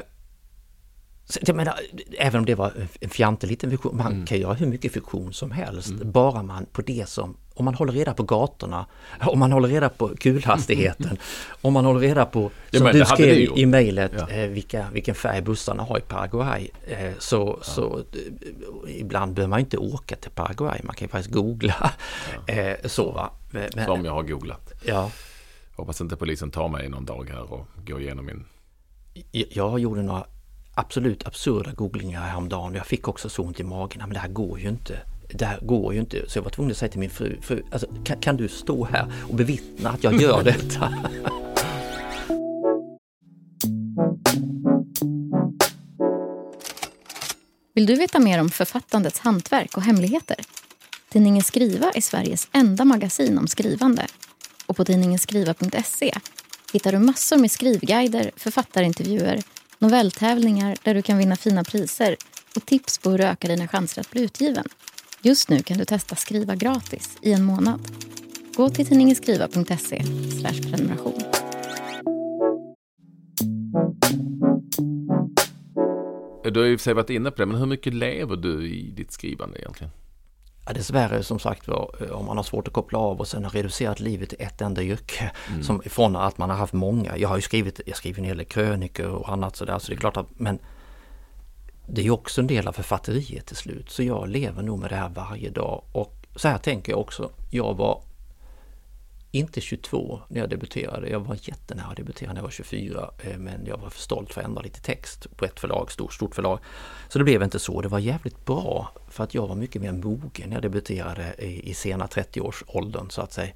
så jag menar, även om det var en fjantig liten fiktion, man kan göra hur mycket fiktion som helst, bara man på det som, om man håller reda på gatorna, om man håller reda på kulhastigheten, om man håller reda på, Ja, som men du skrev i mejlet, Ja. eh, vilka, vilken färg bussarna har i Paraguay, eh, så, så eh, ibland behöver man inte åka till Paraguay, man kan faktiskt googla. Eh, så va. Men- Som jag har googlat. ja, Hoppas inte polisen tar mig någon dag här och går igenom min... jag- jag gjorde några absolut absurda googlingar häromdagen. Jag fick också så ont i magen. Men det här går ju inte. Det här går ju inte. Så jag var tvungen att säga till min fru, fru alltså, kan, kan du stå här och bevittna att jag gör detta? Vill du veta mer om författandets hantverk och hemligheter? Tidningen Skriva är Sveriges enda magasin om skrivande. Och på tidningen skriva.se hittar du massor med skrivguider, författarintervjuer, novelltävlingar där du kan vinna fina priser och tips på hur du ökar dina chanser att bli utgiven. Just nu kan du testa Skriva gratis i en månad. Gå till tidningen skriva.se prenumeration. Du har ju varit inne på det, men hur mycket lever du i ditt skrivande egentligen? Ja, dessvärre som sagt var, eh, om man har svårt att koppla av och sen har reducerat livet till ett enda yrke. Som från att man har haft många. Jag har ju skrivit, jag skriver en hel del krönikor och annat sådär. Så det är klart att, men det är ju också en del av författeriet till slut. Så jag lever nog med det här varje dag. Och så här tänker jag också. Jag var inte 22 när jag debuterade. Jag var jättenära att debutera när jag var 24 eh, men jag var för stolt för att ändra lite text på ett förlag, stort, stort förlag. Så det blev inte så. Det var jävligt bra för att jag var mycket mer mogen när jag debuterade i, i sena 30-årsåldern så att säga.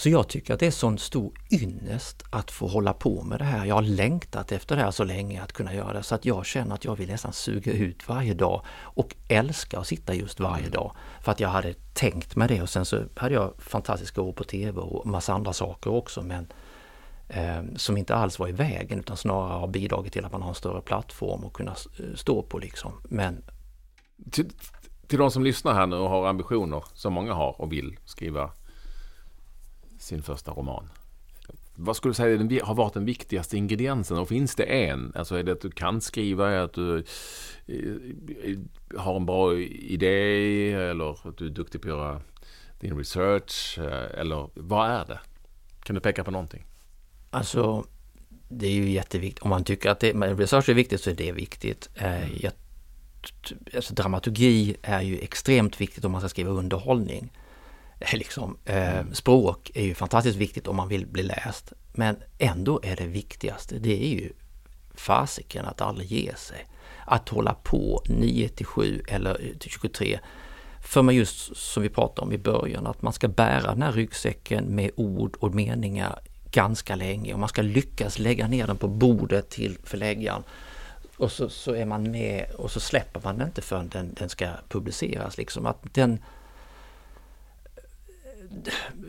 Så jag tycker att det är sån stor ynnest att få hålla på med det här. Jag har längtat efter det här så länge att kunna göra det så att jag känner att jag vill nästan suga ut varje dag och älska att sitta just varje dag. För att jag hade tänkt med det och sen så hade jag fantastiska år på TV och massa andra saker också men eh, som inte alls var i vägen utan snarare har bidragit till att man har en större plattform att kunna stå på liksom. Men till, till de som lyssnar här nu och har ambitioner som många har och vill skriva sin första roman. Vad skulle du säga har varit den viktigaste ingrediensen? Och finns det en? Alltså är det att du kan skriva, är att du eh, har en bra idé eller att du är duktig på att göra din research? Eh, eller vad är det? Kan du peka på någonting? Alltså, det är ju jätteviktigt. Om man tycker att det, research är viktigt så är det viktigt. Eh, mm. Jag, alltså, dramaturgi är ju extremt viktigt om man ska skriva underhållning. Liksom, eh, mm. språk är ju fantastiskt viktigt om man vill bli läst. Men ändå är det viktigaste, det är ju fasiken att aldrig ge sig. Att hålla på 9 till 7 eller till 23. För man just som vi pratade om i början, att man ska bära den här ryggsäcken med ord och meningar ganska länge och man ska lyckas lägga ner den på bordet till förläggaren. Och så, så är man med och så släpper man den inte förrän den, den ska publiceras. Liksom. Att den,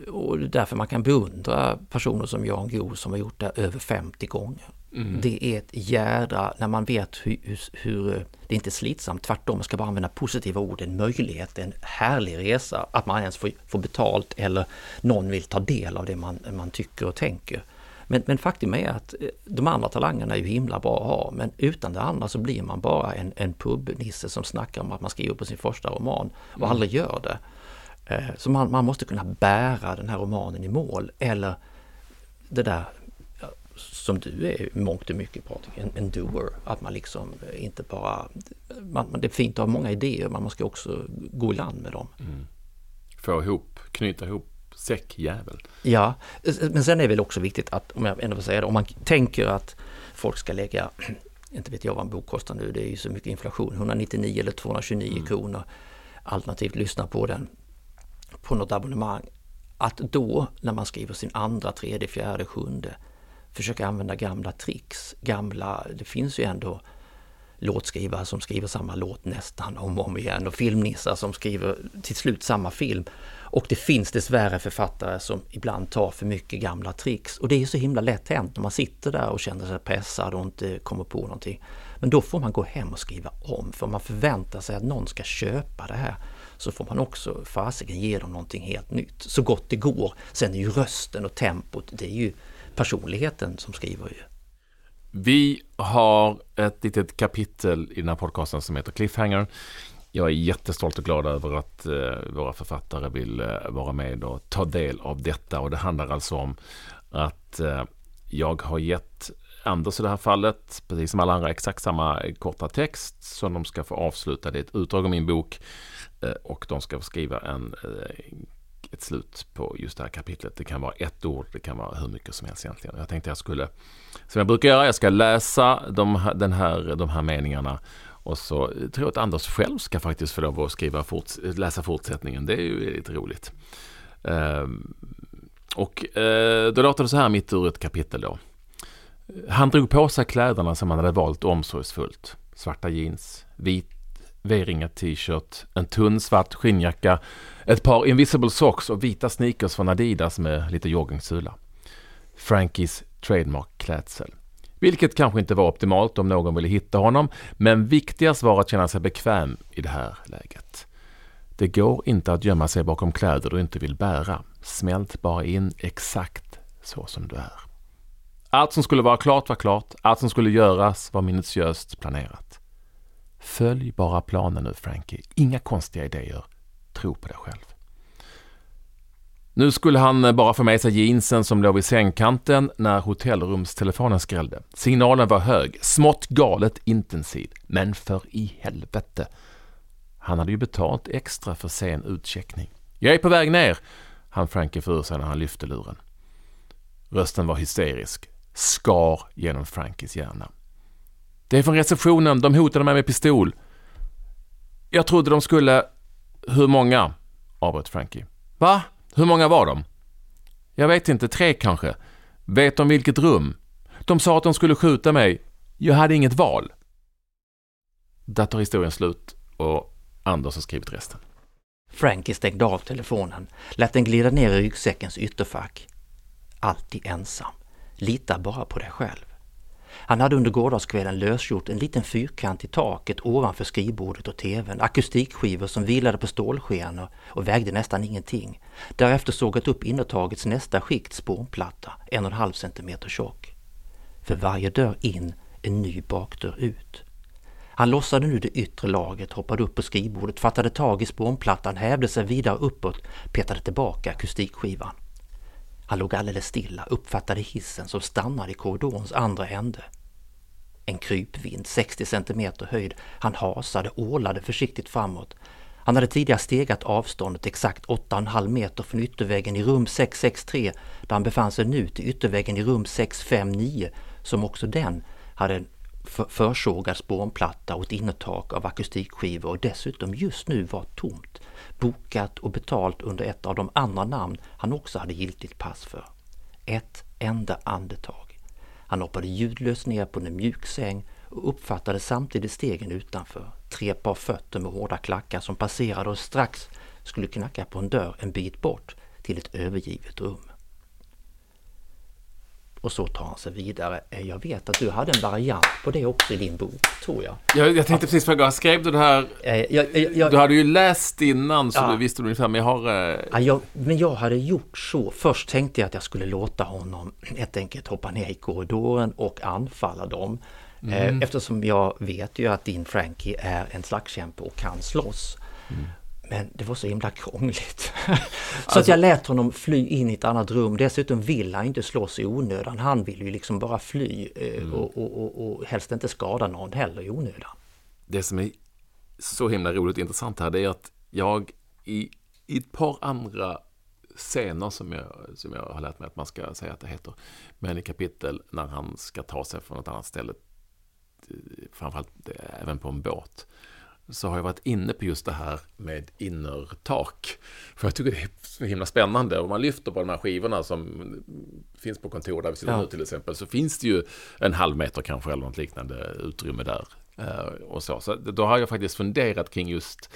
och därför man kan beundra personer som Jan Guillou som har gjort det över 50 gånger. Mm. Det är ett jädra, när man vet hur, hur, hur, det är inte slitsamt, tvärtom, man ska bara använda positiva ord, en möjlighet, en härlig resa, att man ens får, får betalt eller någon vill ta del av det man, man tycker och tänker. Men, men faktum är att eh, de andra talangerna är ju himla bra att ha, men utan det andra så blir man bara en, en pubnisse som snackar om att man skriver på sin första roman och mm. aldrig gör det. Eh, så man, man måste kunna bära den här romanen i mål eller det där som du är mångt och mycket Patrik, en, en doer. Att man liksom inte bara... Man, det är fint att ha många idéer men man ska också gå i land med dem. Mm. Få ihop, knyta ihop säckjävel. Ja, men sen är det väl också viktigt att, om jag ändå får säga det, om man tänker att folk ska lägga, inte vet jag vad en bok kostar nu, det är ju så mycket inflation, 199 eller 229 mm. kronor alternativt lyssna på den på något abonnemang, att då när man skriver sin andra, tredje, fjärde, sjunde försöka använda gamla tricks. Gamla, det finns ju ändå låtskrivare som skriver samma låt nästan om och om igen och filmnissar som skriver till slut samma film. Och det finns dessvärre författare som ibland tar för mycket gamla tricks och det är så himla lätt hänt när man sitter där och känner sig pressad och inte kommer på någonting. Men då får man gå hem och skriva om för man förväntar sig att någon ska köpa det här så får man också fasiken ge dem någonting helt nytt. Så gott det går. Sen är ju rösten och tempot, det är ju personligheten som skriver ju. Vi har ett litet kapitel i den här podcasten som heter Cliffhanger. Jag är jättestolt och glad över att eh, våra författare vill eh, vara med och ta del av detta. Och det handlar alltså om att eh, jag har gett Anders i det här fallet, precis som alla andra, exakt samma korta text som de ska få avsluta. Det är ett utdrag av min bok Eh, och de ska skriva en, eh, ett slut på just det här kapitlet. Det kan vara ett ord, det kan vara hur mycket som helst egentligen. Jag tänkte jag skulle, som jag brukar göra, jag ska läsa de, den här, de här meningarna och så tror jag att Anders själv ska faktiskt få lov att skriva forts läsa fortsättningen. Det är ju lite roligt. Ehm, och eh, då låter det så här mitt ur ett kapitel då. Han drog på sig kläderna som han hade valt omsorgsfullt. Svarta jeans, vit V-ringat t-shirt, en tunn svart skinnjacka, ett par invisible socks och vita sneakers från Adidas med lite joggingsula. Frankies trademark klädsel. Vilket kanske inte var optimalt om någon ville hitta honom, men viktigast var att känna sig bekväm i det här läget. Det går inte att gömma sig bakom kläder du inte vill bära. Smält bara in exakt så som du är. Allt som skulle vara klart var klart, allt som skulle göras var minutiöst planerat. Följ bara planen nu Frankie. Inga konstiga idéer. Tro på dig själv. Nu skulle han eh, bara få med sig jeansen som låg vid sängkanten när hotellrumstelefonen skrällde. Signalen var hög, smått galet intensiv. Men för i helvete. Han hade ju betalt extra för sen utcheckning. Jag är på väg ner. han Frankie få ur sig när han lyfte luren. Rösten var hysterisk, skar genom Frankies hjärna. Det är från receptionen, de hotade mig med pistol. Jag trodde de skulle... Hur många? avbröt Frankie. Va? Hur många var de? Jag vet inte, tre kanske. Vet de vilket rum? De sa att de skulle skjuta mig. Jag hade inget val. Där tar historien slut och Anders har skrivit resten. Frankie stängde av telefonen, lät den glida ner i ryggsäckens ytterfack. Alltid ensam. Lita bara på dig själv. Han hade under gårdagskvällen lösgjort en liten fyrkant i taket ovanför skrivbordet och tvn, akustikskivor som vilade på stålskenor och vägde nästan ingenting. Därefter sågat upp innertagets nästa skikt spånplatta, en och en halv centimeter tjock. För varje dörr in en ny bakdörr ut. Han lossade nu det yttre lagret, hoppade upp på skrivbordet, fattade tag i spånplattan, hävde sig vidare uppåt, petade tillbaka akustikskivan. Han låg alldeles stilla, uppfattade hissen som stannade i korridorens andra ände. En krypvind, 60 centimeter höjd. Han hasade, ålade försiktigt framåt. Han hade tidigare stegat avståndet exakt 8,5 meter från ytterväggen i rum 663 där han befann sig nu till ytterväggen i rum 659 som också den hade en försågad spånplatta och ett innertak av akustikskivor och dessutom just nu var tomt bokat och betalt under ett av de andra namn han också hade giltigt pass för. Ett enda andetag. Han hoppade ljudlöst ner på en mjuk säng och uppfattade samtidigt stegen utanför. Tre par fötter med hårda klackar som passerade och strax skulle knacka på en dörr en bit bort till ett övergivet rum. Och så tar han sig vidare. Eh, jag vet att du hade en variant på det också i din bok, tror jag. Jag, jag tänkte precis fråga, skrev du det här? Eh, jag, jag, du hade ju läst innan så ja, du visste ungefär, men jag har... Eh... Ja, men jag hade gjort så. Först tänkte jag att jag skulle låta honom helt enkelt hoppa ner i korridoren och anfalla dem. Mm. Eftersom jag vet ju att din Frankie är en slagskämpe och kan slåss. Mm. Men det var så himla krångligt. så alltså, att jag lät honom fly in i ett annat rum. Dessutom vill han inte slåss i onödan. Han vill ju liksom bara fly eh, mm. och, och, och, och helst inte skada någon heller i onödan. Det som är så himla roligt och intressant här det är att jag i, i ett par andra scener som jag, som jag har lärt mig att man ska säga att det heter. Men i kapitel när han ska ta sig från ett annat ställe, eh, framförallt eh, även på en båt, så har jag varit inne på just det här med innertak. För jag tycker det är så himla spännande. Om man lyfter på de här skivorna som finns på kontor där vi sitter ja. nu till exempel, så finns det ju en halv meter kanske eller något liknande utrymme där. Eh, och så. så då har jag faktiskt funderat kring just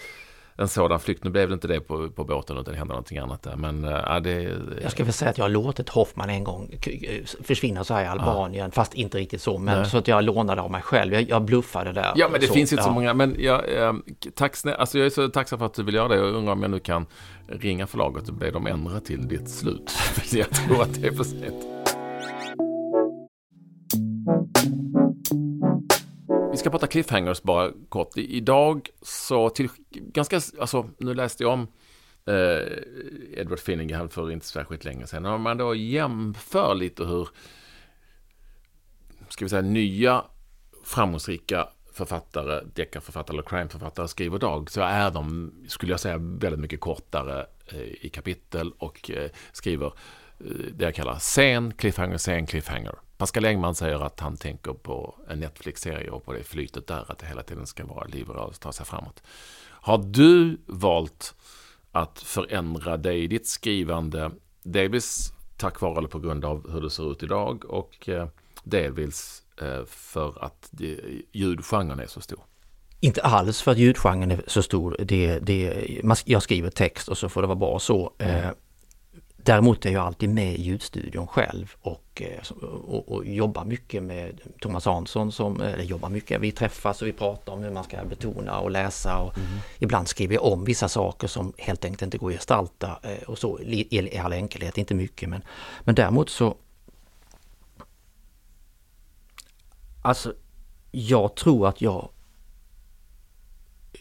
en sådan flykt. Nu blev det inte det på, på båten utan det hände någonting annat där. Men äh, det... Jag ska väl säga att jag har låtit Hoffman en gång försvinna så här i Albanien, ja. fast inte riktigt så. Men Nej. så att jag lånade av mig själv. Jag, jag bluffade där. Ja, men det så, finns inte ja. så många. Men jag, äh, tack, alltså jag är så tacksam för att du vill göra det. Jag undrar om jag nu kan ringa förlaget och be dem ändra till ditt slut. jag tror att det är för sent. Vi ska prata cliffhangers bara kort. idag så till ganska, alltså nu läste jag om eh, Edward Finningham för inte särskilt länge sedan. Om man då jämför lite hur, ska vi säga nya framgångsrika författare, deckarförfattare eller crimeförfattare skriver idag så är de, skulle jag säga, väldigt mycket kortare eh, i kapitel och eh, skriver det jag kallar sen cliffhanger, sen cliffhanger. Pascal Engman säger att han tänker på en Netflix-serie och på det flytet där, att det hela tiden ska vara liv och ta sig framåt. Har du valt att förändra dig i ditt skrivande, delvis tack vare eller på grund av hur det ser ut idag och eh, delvis eh, för att ljudgenren är så stor? Inte alls för att ljudgenren är så stor. Det, det, jag skriver text och så får det vara bra så. Mm. Däremot är jag alltid med i ljudstudion själv och, eh, och, och jobbar mycket med Thomas Hansson som, eller jobbar mycket, vi träffas och vi pratar om hur man ska betona och läsa och mm. ibland skriver jag om vissa saker som helt enkelt inte går att gestalta eh, och så i all enkelhet, inte mycket men, men däremot så Alltså jag tror att jag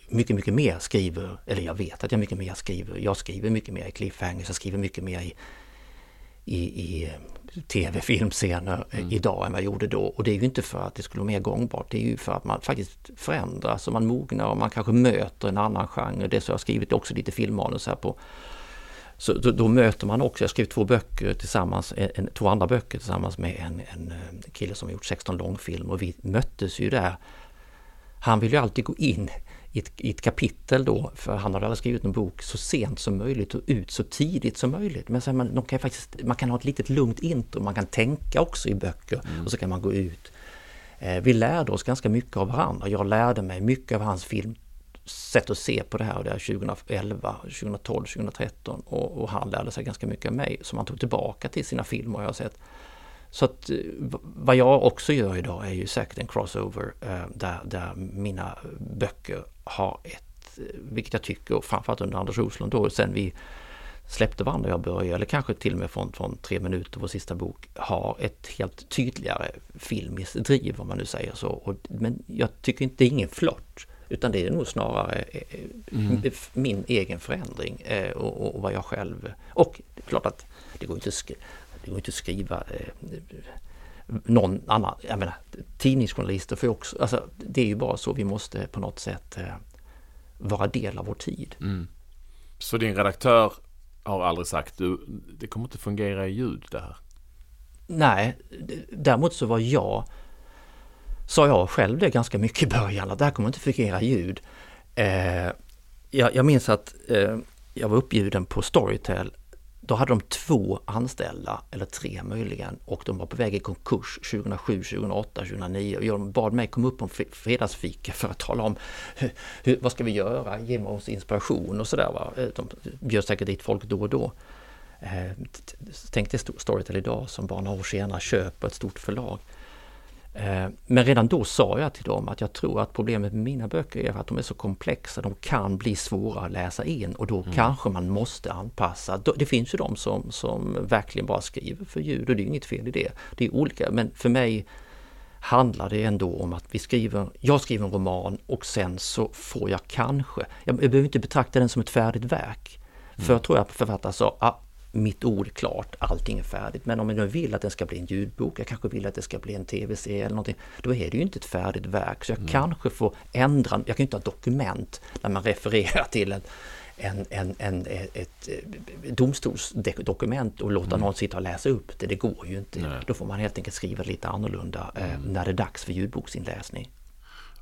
mycket, mycket mer skriver, eller jag vet att jag mycket mer skriver, jag skriver mycket mer i cliffhangers, jag skriver mycket mer i, i, i tv, filmscener mm. idag än vad jag gjorde då. Och det är ju inte för att det skulle vara mer gångbart, det är ju för att man faktiskt förändras och man mognar och man kanske möter en annan genre. Det så jag har skrivit också lite filmmanus här på Så då, då, möter man också, jag skrev två böcker tillsammans, en, två andra böcker tillsammans med en, en kille som har gjort 16 långfilmer och vi möttes ju där. Han vill ju alltid gå in i ett, i ett, kapitel då, för han hade skrivit en bok, så sent som möjligt och ut så tidigt som möjligt. Men sen man, kan faktiskt, man kan ha ett litet lugnt intro, man kan tänka också i böcker mm. och så kan man gå ut. Eh, vi lärde oss ganska mycket av varandra. Jag lärde mig mycket av hans film sätt att se på det här, det här 2011, 2012, 2013 och, och, han lärde sig ganska mycket av mig som han tog tillbaka till sina filmer jag har sett. Så att eh, vad jag också gör idag är ju säkert en crossover eh, där, där mina böcker har ett, eh, vilket jag tycker, framförallt under Anders Roslund då, sen vi släppte varandra jag började, eller kanske till och med från, från Tre minuter, vår sista bok, har ett helt tydligare filmiskt driv om man nu säger så. Och, men jag tycker inte det är ingen flört. Utan det är nog snarare mm. min egen förändring eh, och, och, vad jag själv... Och det är klart att det går inte att det går inte att skriva eh, någon annan, jag menar tidningsjournalister får också, alltså det är ju bara så vi måste på något sätt vara del av vår tid. Mm. Så din redaktör har aldrig sagt du, det kommer inte fungera i ljud det här? Nej, däremot så var jag sa jag själv det ganska mycket i början, att det här kommer inte fungera ljud. Eh, jag, jag, minns att eh, jag var uppbjuden på Storytel. Då hade de två anställda, eller tre möjligen, och de var på väg i konkurs 2007, 2008, 2009. Och de bad mig komma upp på en fredagsfika för att tala om hur, vad ska vi göra, ge oss inspiration och sådär. Eh, de bjöd säkert dit folk då och då. Eh, Tänk dig Storytel idag som bara några år senare köper ett stort förlag. Eh, men redan då sa jag till dem att jag tror att problemet med mina böcker är att de är så komplexa, de kan bli svåra att läsa in och då mm. kanske man måste anpassa. Det finns ju de som, som verkligen bara skriver för ljud och det är inget fel i det. Det är olika, men för mig handlar det ändå om att vi skriver, jag skriver en roman och sen så får jag kanske, jag, jag behöver inte betrakta den som ett färdigt verk. Mm. För jag tror att författaren sa, ah, mitt ord klart, allting är färdigt. Men om jag nu vill att den ska bli en ljudbok, jag kanske vill att det ska bli en tv-serie eller någonting, då är det ju inte ett färdigt verk. Så jag mm. kanske får ändra, jag kan ju inte ha dokument när man refererar till en, en, en, en, ett, ett domstolsdokument och låta mm. någon sitta och läsa upp det. Det går ju inte. Nej. Då får man helt enkelt skriva lite annorlunda eh, mm. när det är dags för ljudboksinläsning.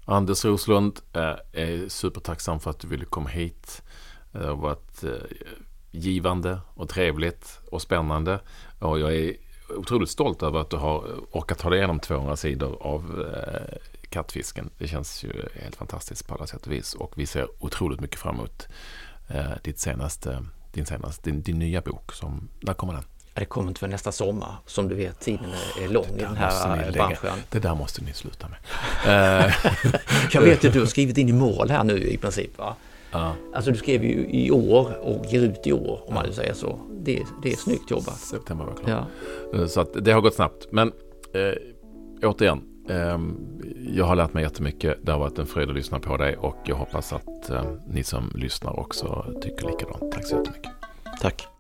Anders Roslund, eh, är supertacksam för att du ville komma hit. Har varit givande och trevligt och spännande. Och jag är otroligt stolt över att du har orkat ta dig igenom 200 sidor av eh, kattfisken. Det känns ju helt fantastiskt på alla sätt och vis. Och vi ser otroligt mycket fram emot eh, ditt senaste, din, senaste, din, din nya bok. Som, när kommer den? Det kommer inte för nästa sommar. Som du vet, tiden är lång i den här branschen. Det där måste ni sluta med. jag vet att du har skrivit in i mål här nu i princip. Va? Ja. Alltså du skrev ju i år och ger ut i år om man nu säger så. Det, det är snyggt jobbat. September var klar. Ja. Eh, så att det har gått snabbt. Men eh, återigen, eh, jag har lärt mig jättemycket. Det har varit en fröjd att lyssna på dig och jag hoppas att eh, ni som lyssnar också tycker likadant. Tack så jättemycket. Tack.